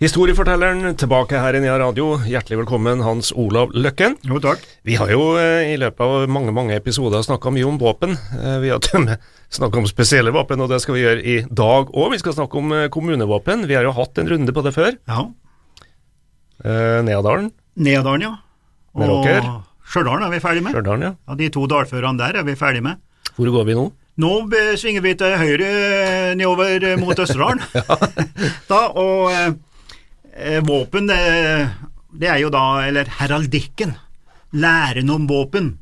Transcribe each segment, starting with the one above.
Historiefortelleren tilbake her i Nia Radio. Hjertelig velkommen, Hans Olav Løkken. Jo, takk. Vi har jo eh, i løpet av mange mange episoder snakka mye om våpen. Eh, Vi har og snakka om spesielle våpen, og det skal vi gjøre i dag òg. Vi skal snakke om eh, kommunevåpen. Vi har jo hatt en runde på det før. Ja. Neadalen. Neadalen, ja. Meråker. Stjørdal er vi ferdig med. Skjørdalen, ja. Ja, de to dalførene der er vi ferdig med. Hvor går vi nå? Nå svinger vi til høyre nedover mot Østerdalen. da, og våpen, det, det er jo da, eller heraldikken, læren om våpen,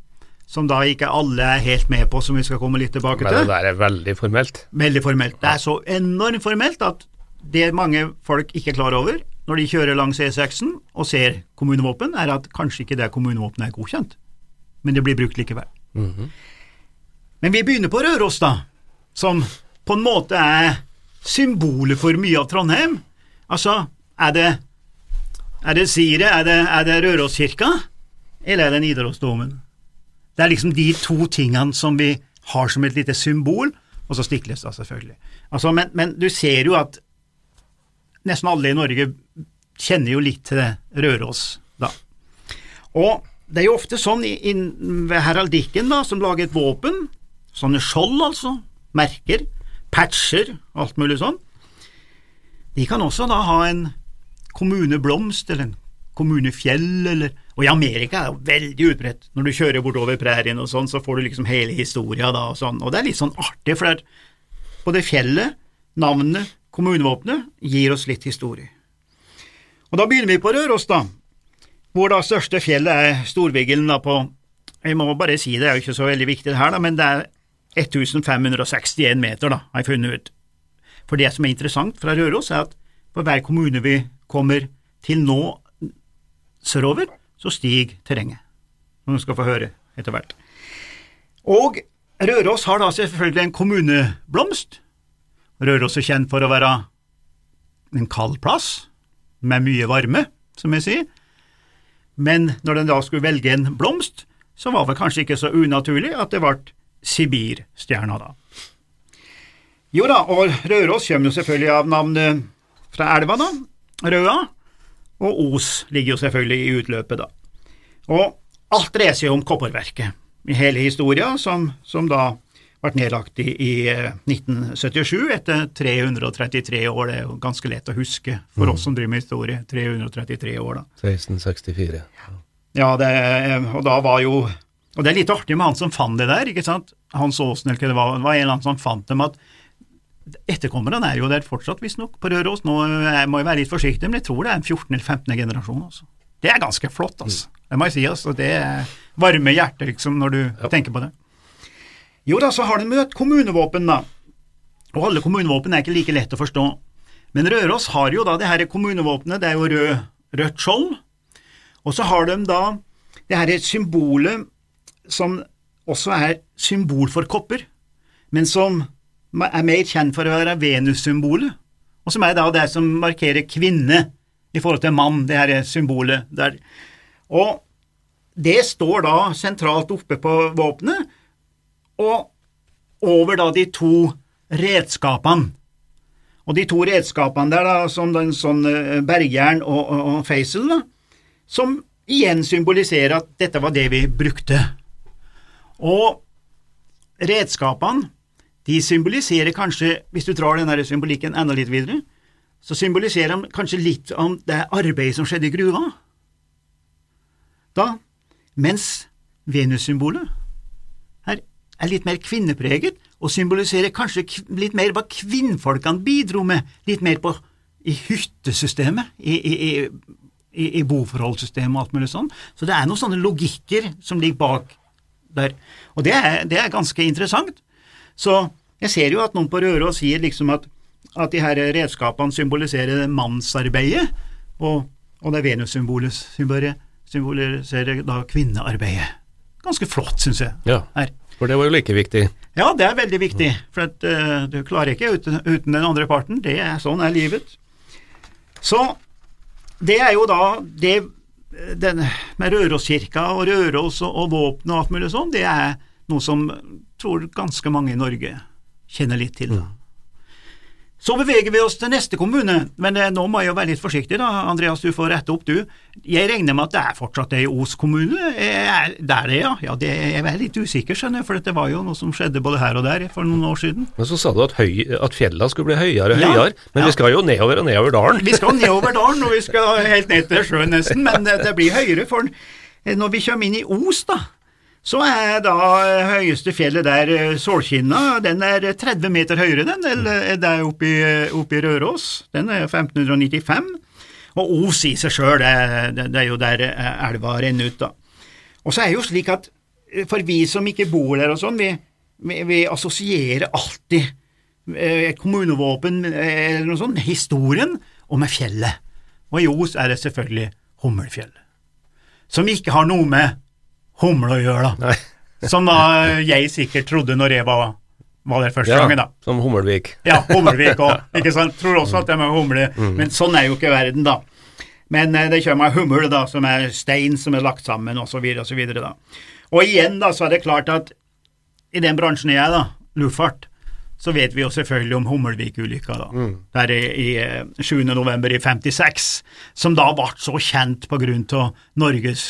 som da ikke alle er helt med på, som vi skal komme litt tilbake til. Men det der er veldig formelt. Veldig formelt. Det er så enormt formelt at det mange folk ikke er klar over når de kjører langs E6-en og ser kommunevåpen, er at kanskje ikke det kommunevåpenet er godkjent, men det blir brukt likevel. Men vi begynner på Røros, da, som på en måte er symbolet for mye av Trondheim. Altså, er det, er det Sire, er det, er det Røroskirka, eller er det Nidarosdomen? Det er liksom de to tingene som vi har som et lite symbol, og så Stiklestad, selvfølgelig. Altså, men, men du ser jo at nesten alle i Norge kjenner jo litt til Røros, da. Og det er jo ofte sånn i, i, ved heraldikken, da, som lager et våpen, sånne skjold altså, merker, patcher, alt mulig sånn. De kan også da ha en kommuneblomst eller en kommunefjell, eller Og i Amerika er det veldig utbredt. Når du kjører bortover prærien og sånn, så får du liksom hele historia da og sånn. Og det er litt sånn artig, for det er både fjellet, navnet, kommunevåpenet gir oss litt historie. Og da begynner vi på Røros, da, hvor da største fjellet er Storvigelen da på Jeg må bare si det, det er jo ikke så veldig viktig det her, da, men det er 1561 meter, da, har jeg funnet ut. For det som er interessant fra Røros, er at for hver kommune vi kommer til nå sørover, så stiger terrenget, som du skal få høre etter hvert. Og Røros har da selvfølgelig en kommuneblomst. Røros er kjent for å være en kald plass, med mye varme, som jeg sier. Men når den da skulle velge en blomst, så var det kanskje ikke så unaturlig at det ble Sibirstjerna, da. Jo da, og Røros kommer jo selvfølgelig av navnet fra elva, da, Røa, og Os ligger jo selvfølgelig i utløpet, da. Og alt dreier seg om kopperverket i hele historia, som, som da ble nedlagt i, i eh, 1977 etter 333 år. Det er jo ganske lett å huske for oss som driver med historie. 333 år, da. 1664. Ja, det, og da var jo Og det er litt artig med han som fant det der, ikke sant? Hans Aasen, eller hva det var, var en eller annen som fant dem, at etterkommerne er jo der fortsatt, visstnok, på Røros. Nå eh, må jeg være litt forsiktig, men jeg tror det er en 14. eller 15. generasjon, altså. Det er ganske flott, altså. Det må jeg si, altså. Det varmer hjertet, liksom, når du tenker på det. Jo da, så har de møtt kommunevåpen, da. Og alle kommunevåpen er ikke like lett å forstå. Men Røros har jo da det her kommunevåpenet, det er jo rød, rødt skjold. Og så har de da det her symbolet som også er symbol for kopper, men som er mer kjent for å være Venus-symbolet, og som er da det som markerer kvinne i forhold til mann, det her symbolet der. Og det står da sentralt oppe på våpenet, og over da de to redskapene. Og de to redskapene der, da, som den sånn eh, bergjern og, og, og feisel, da, som igjen symboliserer at dette var det vi brukte. Og redskapene, de symboliserer kanskje, hvis du drar denne symbolikken enda litt videre, så symboliserer de kanskje litt om det arbeidet som skjedde i gruva. Da, mens Venus-symbolet her er litt mer kvinnepreget, og symboliserer kanskje litt mer hva kvinnfolkene bidro med, litt mer på i hyttesystemet, i, i, i, i, boforholdssystemet og alt mulig sånn. Så det er noen sånne logikker som ligger bak der, og det er, det er ganske interessant. Så jeg ser jo at noen på Røros sier liksom at, at de her redskapene symboliserer mannsarbeidet, og, og det Venus-symbolet symboliserer da kvinnearbeidet. Ganske flott, syns jeg. Ja. Her. For det var jo like viktig. Ja, det er veldig viktig, for at, uh, du klarer ikke uten, uten den andre parten. Det er Sånn er livet. Så det er jo da det den, med Røroskirka og Røros og, og våpen og alt mulig sånn, det er noe som tror ganske mange i Norge kjenner litt til. Mm. Så beveger vi oss til neste kommune, men eh, nå må jeg jo være litt forsiktig da, Andreas, du får rette opp du. Jeg regner med at det er fortsatt ei Os kommune? Er det er det, ja? Ja, det jeg er litt usikker, skjønner jeg, for det var jo noe som skjedde både her og der for noen år siden. Men så sa du at, høy, at fjellene skulle bli høyere og Ja, høyere, men ja. vi skal jo nedover og nedover dalen. Vi skal nedover dalen, og vi skal helt ned til sjøen nesten, men det, det blir høyere, for når vi kommer inn i Os, da, så er da høyeste fjellet der Solkinna. Den er 30 meter høyere, den, eller der oppe i, Røros. Den er 1595. Og Os i seg sjøl, det, er jo der eh, elva renner ut, da. Og så er det jo slik at eh, for vi som ikke bor der og sånn, vi, vi, vi assosierer alltid eh, et kommunevåpen eh, eller noe sånt med historien og med fjellet. Og i Os er det selvfølgelig Hummelfjellet, som ikke har noe med humle å gjøre, da. Nei. Som da jeg sikkert trodde når jeg var, var der første Ja, gangen, da. som Hummelvik. Ja, Hummelvik òg, ikke sant. Tror også at de er med humle, men sånn er jo ikke verden, da. Men eh, det kommer hummel, da, som er stein som er lagt sammen, så videre, da. Og igjen, da, så er det klart at i den bransjen jeg er, da, luftfart, så vet vi jo selvfølgelig om Hummelvik-ulykka, da. Der i, i eh, 7. november i 56, som da ble så kjent på grunn av Norges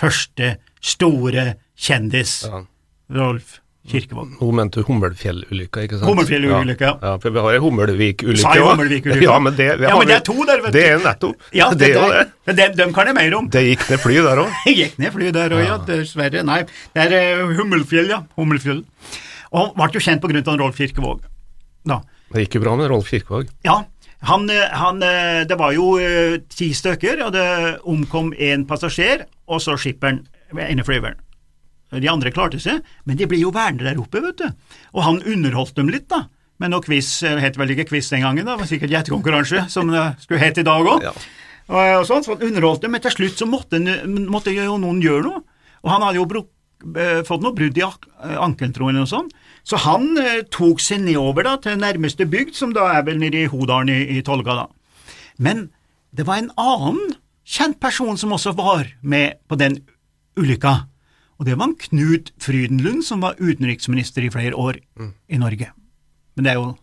første store kjendis, Ja. Rolf Kirkevold. Hun mente Hummelfjellulykka, ikke sant? Hummelfjellulykka, ja. ja. For vi har ei Hummelvik-ulykke òg. Hummelvik-ulykke? Ja, men det, Ja, men det er to der, vet du. Det er nettopp. Ja, det er jo det. det. Dem, dem kan jeg mer om. Det gikk ned fly der òg. Det gikk ned fly der òg, ja. Dessverre. Nei, det er eh, Hummelfjell, ja. Hummelfjell. Og han ble jo kjent på grunn av Rolf Kirkevåg. Da. Det gikk jo bra med Rolf Kirkevåg. Ja, han, eh, han, eh, det var jo ti stykker, og det omkom én passasjer, og så skipperen, ene flyveren. De andre klarte seg, men de blir jo værende der oppe, vet du. Og han underholdt dem litt, da. Med noe quiz, eh, het vel ikke quiz den gangen, da, det var sikkert gjettekonkurranse, som det skulle hete i dag òg. Ja. Og, sånn, så han underholdt dem, men til slutt så måtte, måtte jo noen gjøre noe. Og han hadde jo bruk, eh, fått noe brudd i eh, ankelen, tror jeg, eller noe sånt. Så han eh, tok seg nedover da, til nærmeste bygd, som da er vel nede i Hodalen i, i Tolga, da. Men det var en annen kjent person som også var med på den ulykka, og det var en Knut Frydenlund, som var utenriksminister i flere år i Norge. Men det er jo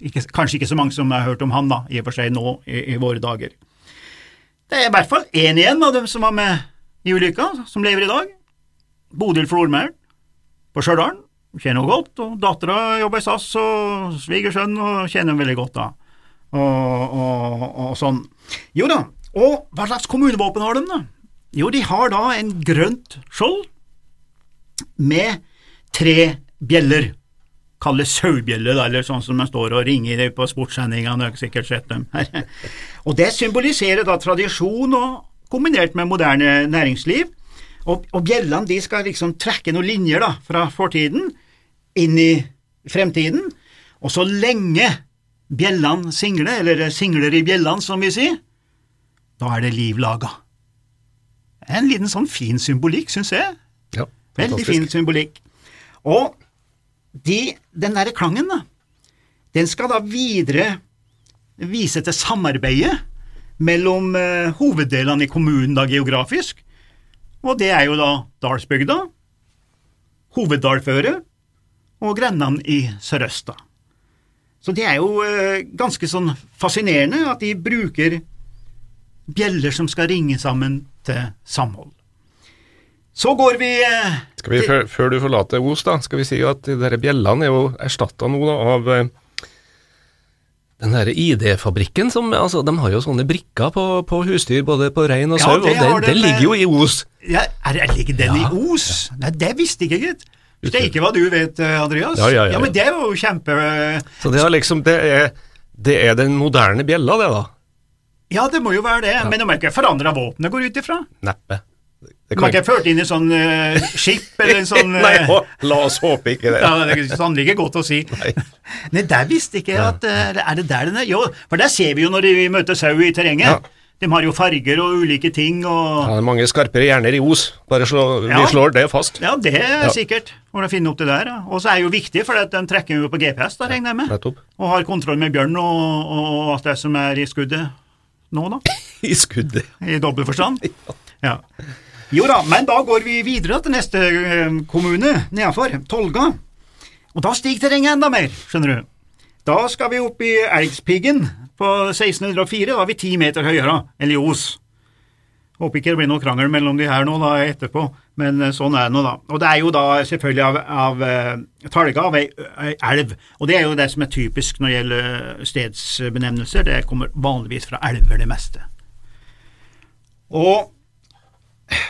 ikke, kanskje ikke så mange som har hørt om han, da, i og for seg nå i, i våre dager. Det er i hvert fall én igjen av dem som var med i ulykka, som lever i dag. Bodil Flormæl på Stjørdal. Kjenner henne godt, og dattera jobber i SAS, og svigersønn og kjenner henne veldig godt, da. Og, og, og sånn. Jo da, og hva slags kommunevåpen har de, da? Jo, de har da en grønt skjold med tre bjeller. Kalles sauebjelle, eller sånn som man står og ringer på sportssendingene, sikkert sett dem. og Det symboliserer da tradisjon og kombinert med moderne næringsliv. Og, og bjellene de skal liksom trekke noen linjer da, fra fortiden inn i fremtiden. Og så lenge bjellene singler, eller singler i bjellene, som vi sier, da er det liv laga. En liten sånn fin symbolikk, syns jeg. Ja, Veldig fin symbolikk. Og de, den derre klangen, da, den skal da videre vise til samarbeidet mellom eh, hoveddelene i kommunen da geografisk, og det er jo da Dalsbygda, Hoveddalføret og grendene i sørøst. da. Så det er jo eh, ganske sånn fascinerende at de bruker bjeller som skal ringe sammen til samhold. Så går vi eh, Skal vi, før, før du forlater Os, da, skal vi si at de der bjellene er jo erstatta nå da, av eh, den der ID-fabrikken som altså, De har jo sånne brikker på, på husdyr, både på rein og Ja, sau, det og den, den ligger jo i Os. Ja, er, er ligger den Ja. i Os? Nei, det visste jeg ikke, gitt. Steike hva du vet, eh, Andreas. Ja, ja, ja, men ja. det var jo kjempe... Så det er liksom Det er, det er den moderne bjella, det, da. Ja, det må jo være det, men de har ikke forandra våpenet, går ut ifra. Neppe. Det De har ikke ført inn en sånn uh, skip eller en sånn Nei, eh, å, la oss håpe ikke det. ja, Det er sannelig godt å si. Nei. Nei, der visste ikke jeg at uh, Er det der den er? Jo, for der ser vi jo når vi møter sau i terrenget. Ja. De har jo farger og ulike ting og Ja, det er mange skarpere hjerner i Os, bare slå, Ja. vi slår det fast. Ja, det er Ja. sikkert. for å finne opp det der. Og så er det jo viktig, for de trekker jo på GPS, da regner jeg med. Og har kontroll med bjørn og, og alt det som er i skuddet nå, da. I skuddet. I dobbel forstand. Ja. Jo da, men da går vi videre til neste eh, kommune nedenfor, Tolga. Og da stiger terrenget enda mer, skjønner du. Da skal vi opp i Elgspiggen på 1604, da er vi ti meter høyere eller i Os. Håper ikke det blir noe krangel mellom de her nå da etterpå, men eh, sånn er det nå, da. Og det er jo da selvfølgelig av, av uh, Talga, av ei ei elv. Og det er jo det som er typisk når det gjelder stedsbenevnelser, det kommer vanligvis fra elver, det meste. Og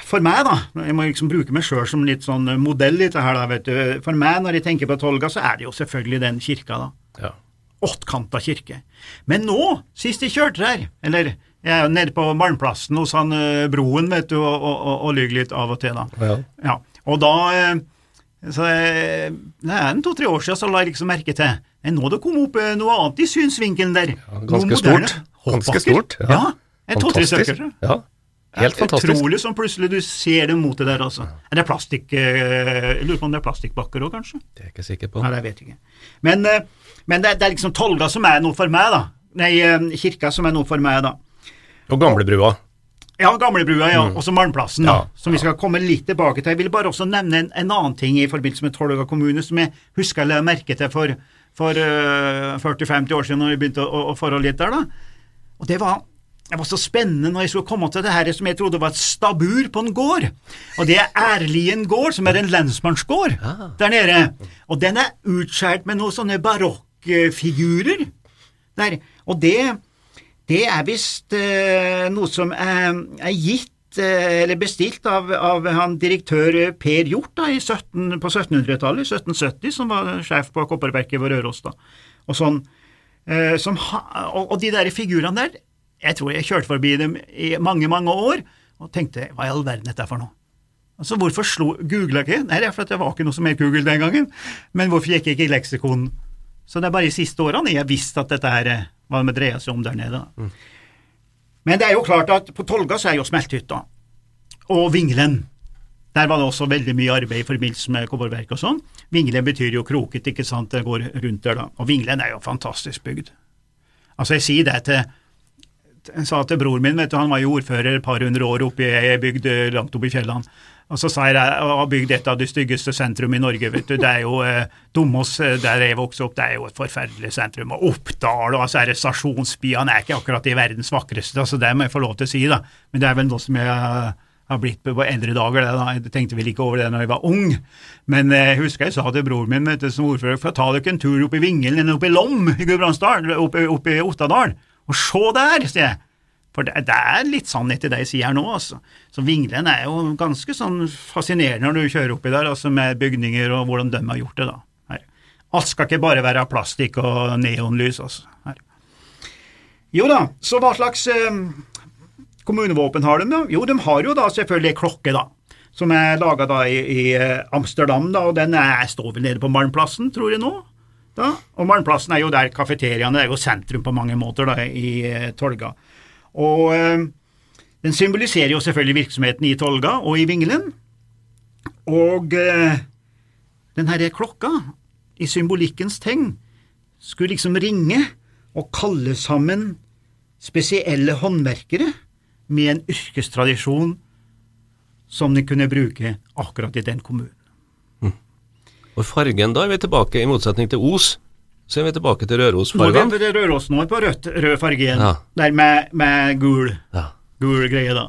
for meg, da, jeg må liksom bruke meg sjøl som litt sånn modell i dette her, da, vet du. For meg, når jeg tenker på Tolga, så er det jo selvfølgelig den kirka, da. Ja. Åttkanta kirke. Men nå, sist jeg kjørte der, eller jeg er jo nede på Malmplassen hos han eh, Broen, vet du, og, og, og, lyver litt av og til, da. Ja. Ja, og da eh, så eh, Det er en to-tre år siden så la jeg liksom merke til Men Nå det kom opp noe annet i synsvinkelen der. Ja, ganske stort. Ganske stort, ja. Ja, en to-tre stykker. Ja. Helt fantastisk. Utrolig som plutselig du ser det motet der, altså. Er det plastikk Jeg lurer på om det er plastikkbakker òg, kanskje? Det er jeg ikke sikker på. Nei, det vet jeg ikke. Men, men det, det er liksom Tolga som er noe for meg, da. Nei, kirka som er noe for meg, da. Og gamlebrua. Ja, Gamlebrua, ja. Mm. Også Malmplassen, da. Ja. Som vi skal komme litt tilbake til. Jeg vil bare også nevne en, en annen ting i forbindelse med Tolga kommune som jeg husker jeg la merke til for, for uh, 40-50 år siden, når jeg begynte å, å forholde litt der, da. Og det var det var så spennende når jeg skulle komme til det her som jeg trodde var et stabur på en gård. Og det er Erlien gård, som er en lensmannsgård der nede. Og den er utskåret med noen sånne barokkfigurer der. Og det, det er visst eh, noe som er, er gitt eh, eller bestilt av, av direktør Per Hjort da, i 17, på 1700-tallet, 1770, som var sjef på Kopperverket ved Røros. da. Og sånn, eh, ha, og, og de der figurene der, jeg tror jeg kjørte forbi dem i mange, mange år, og tenkte hva i all verden dette er for noe? Altså, Hvorfor slo, googla ikke? Nei, det er fordi det var ikke noe som het Google den gangen. Men hvorfor gikk jeg ikke i leksikon? Så det er bare de siste årene jeg har visst at dette her, hva det dreier seg om der nede. Mm. Men det er jo klart at på Tolga så er jo Smelthytta og Vingelen. Der var det også veldig mye arbeid i forbindelse med kobberverk og sånn. Vingelen betyr jo kroket, ikke sant, det går rundt der da. Og Vingelen er jo fantastisk bygd. Altså, jeg sier det til jeg sa til bror min, vet du, han var jo ordfører et par hundre år oppe i ei bygd eh, langt oppe i fjellene. Og så sa jeg jeg har bygd et av de styggeste sentrum i Norge, vet du. Det er jo eh, Domås, eh, der jeg vokste opp, det er jo et forferdelig sentrum. Og Oppdal og altså, stasjonsbyene er ikke akkurat de verdens vakreste, altså det må jeg få lov til å si, da. Men det er vel noe som jeg har blitt på eldre dager, det da. Jeg tenkte vel ikke over det når jeg var ung. Men eh, jeg husker jeg sa til bror min vet du, som ordfører, for ta dere en tur opp i Vingelen eller opp i Lom i Gudbrandsdalen, opp, opp i Ottadal. Og se der, sier jeg. For det, det er litt sannhet i det jeg sier her nå, altså. Så Vinglen er jo ganske sånn fascinerende når du kjører oppi der, altså med bygninger og hvordan de har gjort det, da. Her. Alt skal ikke bare være plastikk og neonlys, altså. Her. Jo da, så hva slags eh, kommunevåpen har de, da? Jo, de har jo da selvfølgelig klokke, da. Som er laga da i, i eh, Amsterdam, da, og den er, står vel nede på Malmplassen, tror jeg nå. Da. Og Malmplassen er jo der kafeteriaene er jo sentrum på mange måter da, i eh, Tolga. Og eh, den symboliserer jo selvfølgelig virksomheten i Tolga og i Vingelen. Og eh, den herre klokka, i symbolikkens tegn, skulle liksom ringe og kalle sammen spesielle håndverkere med en yrkestradisjon som de kunne bruke akkurat i den kommunen. Og fargen, da er vi tilbake, i motsetning til Os, så er vi tilbake til Nå er Rørosfargene. det Røros nå på rødt, rød farge igjen, Ja. der med, med gul. Ja. gul greie, da.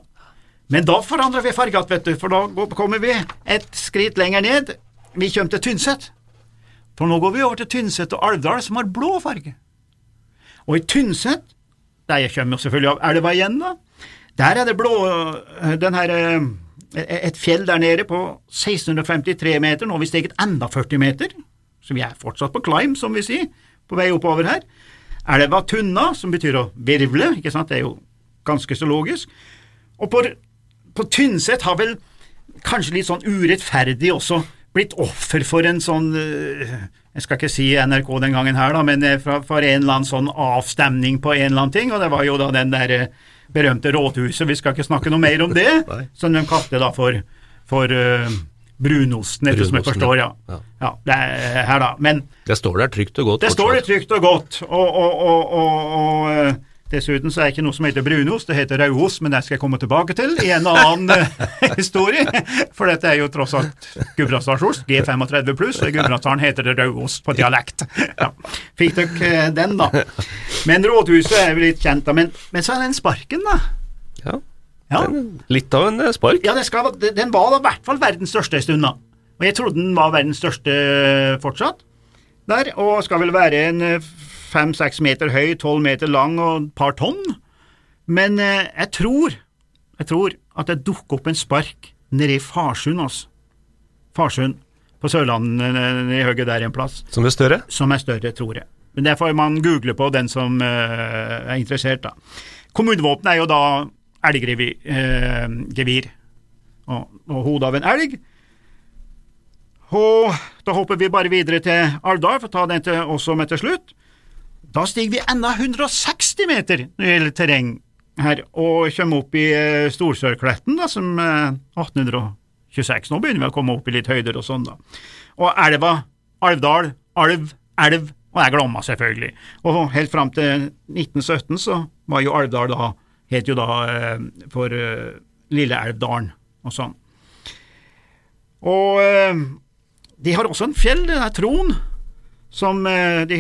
Men da forandrer vi farge igjen, vet du, for da kommer vi et skritt lenger ned. Vi kommer til Tynset. For nå går vi over til Tynset og Alvdal, som har blå farge. Og i Tynset, der jeg kommer selvfølgelig av elva igjen, da, der er det blå øh, den her, øh, Et fjell der nede på 1653 meter, nå har vi steget enda 40 meter, så vi er fortsatt på climb, som vi sier, på vei oppover her. Elva Tunna, som betyr å virvle, ikke sant, det er jo ganske så logisk. Og på, på Tynset har vel kanskje litt sånn urettferdig også blitt offer for en sånn øh, Jeg skal ikke si NRK den gangen her, da, men øh, fra- for en eller annen sånn avstemning på en eller annen ting, og det var jo da den der øh, berømte rådhuset, vi skal ikke snakke noe mer om det, som de kalte da for, for eh, brunosten, etter som jeg forstår, ja. ja. ja. Det er her, da. Men Det står der trygt og godt. det står der trygt og godt, og, og, og, og, eh, dessuten så er det ikke noe som heter brunost, det heter rauost, men det skal jeg komme tilbake til i en annen eh, historie, for dette er jo tross alt Gudbrandsdalsost, G35 pluss, og i Gudbrandsdalen heter det rauost på dialekt. Ja. Fikk dere eh, den, da? Men rådhuset er jo litt kjent, da, men, men så er den sparken, da. Ja. Ja. Litt av en eh, spark. Ja, det skal, den var da i hvert fall verdens største en stund, da. Og jeg trodde den var verdens største fortsatt. Der, og skal vel være en fem-seks meter høy, tolv meter lang og et par tonn. Men eh, jeg tror, jeg tror at det dukker opp en spark nede i Farsund, altså. Farsund på Sørlandet, eh, i høyre der en plass, Som er større. som er større, tror jeg. Men det får man google på, den som eh, er interessert, da. Kommunevåpenet er jo da elggevir, eh, og, og hodet av en elg. Og da hopper vi bare videre til Alvdal, for å ta den til, også med til slutt. Da stiger vi enda 160 meter når det gjelder terreng her, og kommer opp i eh, Storsørkletten, da, som eh, 1826. Nå begynner vi å komme opp i litt høyder og sånn, da. Og elva, Alvdal, alv, elv, og jeg Glomma, selvfølgelig. Og helt fram til 1917 så var jo Alvdal da, het jo da eh, for eh, Lille Elvdalen og sånn. Og eh, de har også en fjell, det er Tron, som de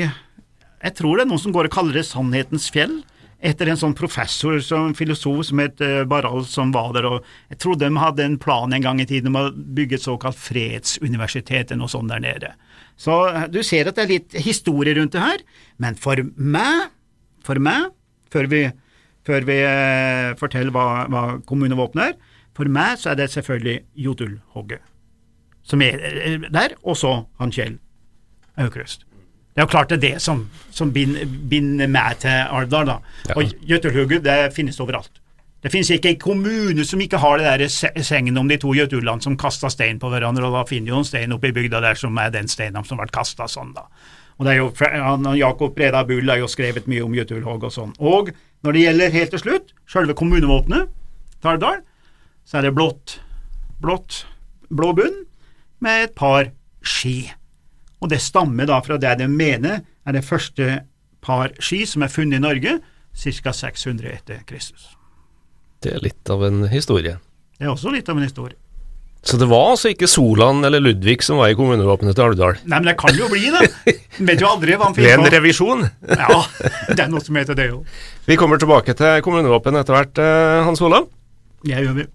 Jeg tror det er noen som går og kaller det Sannhetens fjell, etter en sånn professor, som filosof som het Barral, som var der. og Jeg tror de hadde en plan en gang i tiden om å bygge et såkalt fredsuniversitet eller noe sånt der nede. Så du ser at det er litt historie rundt det her, men for meg, for meg, før vi, før vi eh, forteller hva, hva kommunevåpenet er, for meg så er det selvfølgelig Jodulhogget som er der, og så han Kjell Aukrust. Det er jo klart det er det som, som binder, binder meg til Alvdal, da. Ja. Og Jøtulhugget, det finnes overalt. Det finnes ikke en kommune som ikke har det der se- sengen om de to jøtullene som kasta stein på hverandre, og da finner jo en stein oppe i bygda der som er den steinen som ble kasta sånn, da. Og det er jo, han Jakob Breda Bull har jo skrevet mye om Jøtulhogg og sånn. Og når det gjelder helt til slutt, selve kommunevåpenet til så er det blått, blått, blå bunn med et par ski. Og det stammer da fra det de mener er det første par ski som er funnet i Norge, ca. 600 etter Kristus. Det er litt av en historie. Det er også litt av en historie. Så det var altså ikke Solan eller Ludvig som var i kommunevåpenet til Alvdal? Nei, men det kan jo bli det. En vet jo aldri hva han Ved en finner på. revisjon? Ja, det er noe som heter det jo. Vi kommer tilbake til kommunevåpen etter hvert, eh, Hans Olav. Jeg gjør vi.